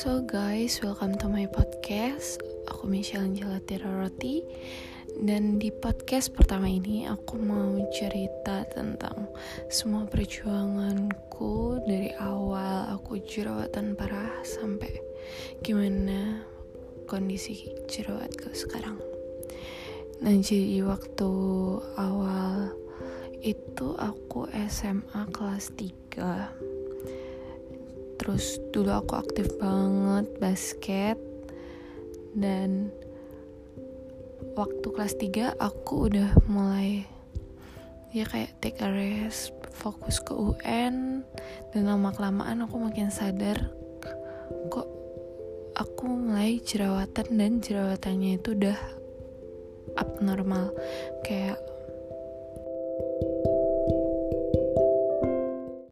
So guys, welcome to my podcast. Aku Michelle Angela Roti dan di podcast pertama ini aku mau cerita tentang semua perjuanganku dari awal aku jerawatan parah sampai gimana kondisi jerawatku sekarang. Nah jadi waktu awal itu aku SMA kelas 3 terus dulu aku aktif banget basket. Dan waktu kelas 3 aku udah mulai ya kayak take a rest fokus ke UN dan lama kelamaan aku makin sadar kok aku mulai jerawatan dan jerawatannya itu udah abnormal. Kayak